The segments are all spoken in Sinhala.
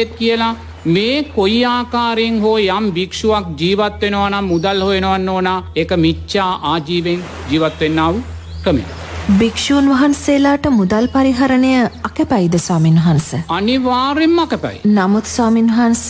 ඒත් කියලා මේ කොයි ආකාරයෙන් හෝ යම් භික්ෂුවක් ජීවත්වෙනවා නම් මුදල් හොයනවන්න ඕනා එක මිච්චා ආජීවෙන් ජීවත්වෙන්නාව ක්‍රමය. භික්‍ෂූන් වහන්සේලාට මුදල් පරිහරණය අකැපයිද ස්වාමින් වහන්ස. අනිවාර්යෙන්ම අකැපයි. නමුත් ස්වාමින් වහන්ස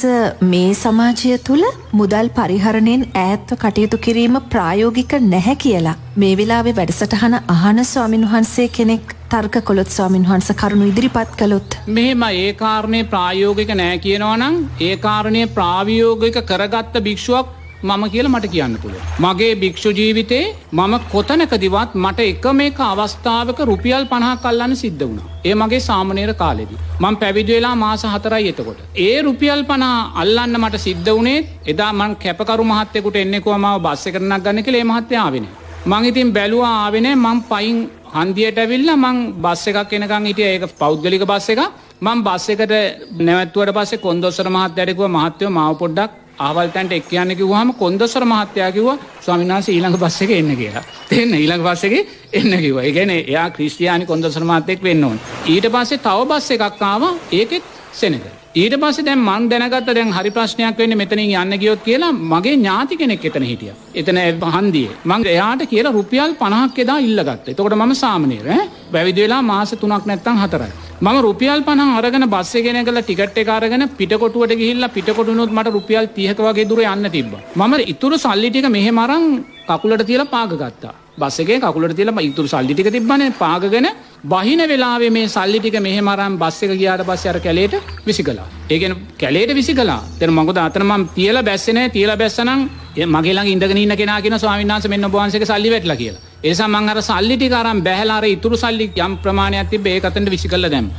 මේ සමාජය තුළ මුදල් පරිහරණයෙන් ඈත්ව කටයුතු කිරීම ප්‍රායෝගික නැහැ කියලා. මේ වෙලාවේ වැඩසටහන අහන ස්වාමින් වහන්සේ කෙනෙක් තර්ක කොළොත් ස්වාමින් වහන්ස කරුණු ඉදිරිපත් කළොත්. මෙහෙම ඒ කාරණය ප්‍රායෝගික නෑ කියනවනම් ඒ කාරණය ප්‍රාවියෝගික කරගත්ත භික්ෂුවක් මම කියල මට කියන්න පුළ. මගේ භික්ෂු ජීවිතේ මම කොතනකදිවත් මට එක මේක අවස්ථාවක රුපියල් පණහා කල්ලන්න සිද්ධ වුණා. ඒ මගේ සාමනේර කාලෙදි. මං පැවිදිවෙලා මාස හතරයි එතකොට. ඒ රුපියල් පනා අල්ලන්න මට සිද්ධ වනේ එදා මං කැපකරු මහත්තෙකුට එන්නෙකුවමාව බස්ස කරනක් ගන්න කළේ මහත්තයාවෙන. මං ඉතින් බැලුවා ආවෙන මං පයින් හන්දියට ඇවිල්ල මං බස්ස එකක් එනකං හිටිය ඒක පෞද්ගලික බස්ස එක මං බස්ස එකට නැවත්තුවට පස්සේ කොන්දොස්සර මහත්තයටකුව මහත්තයව මාව පොඩ්ඩක් ආවල්තන්ට එක් කියන්න කිවහම කොන්දොස්සර මහත්තයා කිව ස්වාමිනාස ඊළඟ බස්ස එක එන්න කියලා තිෙන්න ඊළඟ පස්සක එන්න කිව ඒගැන එයා ක්‍රිස්තියානි කොන්දොසර මහත්තෙක් වෙන්න ඕන් ඊට පස්සේ තව බස්ස එකක් ආව ඒකෙත් සෙනක ඊට පස්සේ දැන් මං දැනගත්ත දැන් හරි ප්‍රශ්නයක් වෙන්නේ මෙතනින් යන්න ගියොත් කියලා මගේ ඥාති කෙනෙක් එතන හිටියා. එතන හන්දියේ. මං එයාට කියලා රුපියල් 50ක් එදා ඉල්ලගත්තා. එතකොට මම සාමනීර ඈ පැවිදි වෙලා මාස 3ක් නැත්තම් 4යි. මම රුපියල් 50 අරගෙන බස් එකේ නැගලා ටිකට් එක අරගෙන පිටකොටුවට ගිහිල්ලා පිටකොටුනොත් මට රුපියල් 30ක වගේ දුර යන්න තිබ්බා. මම ඉතුරු සල්ලි ටික මෙහෙම අරන් කකුලට තියලා පාග ගත්තා. බස් එකේ කකුලට තියලා ඉතුරු සල්ලි ටික තිබ්බනේ පාගගෙන බහින වෙලාවේ මේ සල්ලි ටික මෙහෙම අරන් බස් එක ගියාට පස්සේ අර කැලේට විසි කළා. ඒ කියන්නේ කැලේට විසි කළා. දැන් මොකද අතන මම තියලා බැස්සේ නැහැ. තියලා බැස්සනම් මගේ ළඟ ඉඳගෙන ඉන්න කෙනා කියන ස්වාමීන් වහන්සේ මෙන්න ඔබ වහන්සේගේ සල්ලි වැටලා කියලා. ඒ නිසා මං අර සල්ලි ටික අරන් බැහැලා අර ඉතුරු සල්ලි යම් ප්‍රමාණයක් තිබ්බේ ඒක අතනට විසි කළා දැම්මා.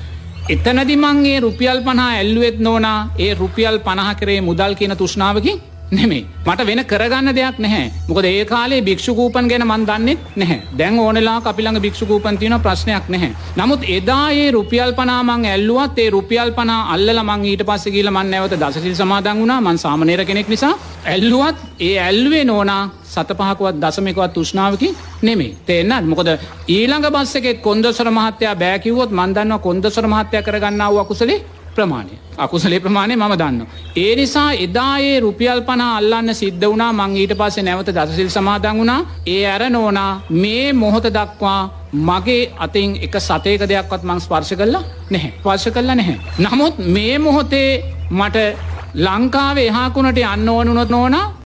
එතනදි මංගේ රුපියල් පණහා ඇල්ලුවෙත් නෝනා ඒ රුපියල් පණහ කරේ මුදල් කියන තුෂ්නාවකින් නෙමේ මට වෙන කරගන්න දෙයක් නැහැ. මොකද ඒ කාලේ භික්ෂුකූපන් ගැන මන් දන්නෙත් නැහැ. දැන් ඕනෙලා අපිළඟ භික්ෂුකූපන් තියෙන ප්‍රශ්නයක් නැහැ. නමුත් එදා ඒ රුපියල් පනාමං ඇල්ලුවත් ඒ රුපියල් පනා අල්ල මං ඊට පස්ස කියල මන් නැවත දසසිල් සමාදන් වුණා. මන් සාමනේර කෙනෙක් නිසා. ඇල්ලුවත් ඒ ඇල්ුවේ නෝනා සත පහකුවත් දසමකවත් තුෂ්නාවකි නෙමේ තේෙන්න්නත් මොකද ඊළඟ බස්සකෙත් කොන්දසර මහත්තයා බෑකිවොත් මන්දන්න කොන්දසර මහත්තය කරගන්නාව අකුසලේ ප්‍රමාණය අකුසලේ ප්‍රමාණය මම දන්න. ඒ නිසා එදායේ රුපියල් පනා අල්ලන්න සිද්ධ වුණා මං ඊට පස්සේ නැවත දසසිල් සමාදන් වුණා ඒ ඇර නෝනා මේ මොහොත දක්වා මගේ අතින් එක සතයක දෙයක්වත් මං ස්පර්ශ කල්ලා නැහැ පර්ශ කල්ලා නැහැ. නමුත් මේ මොහොතේ මට ලංකාවේ එහාකුණට අන්න ඕනුනොත් නෝනා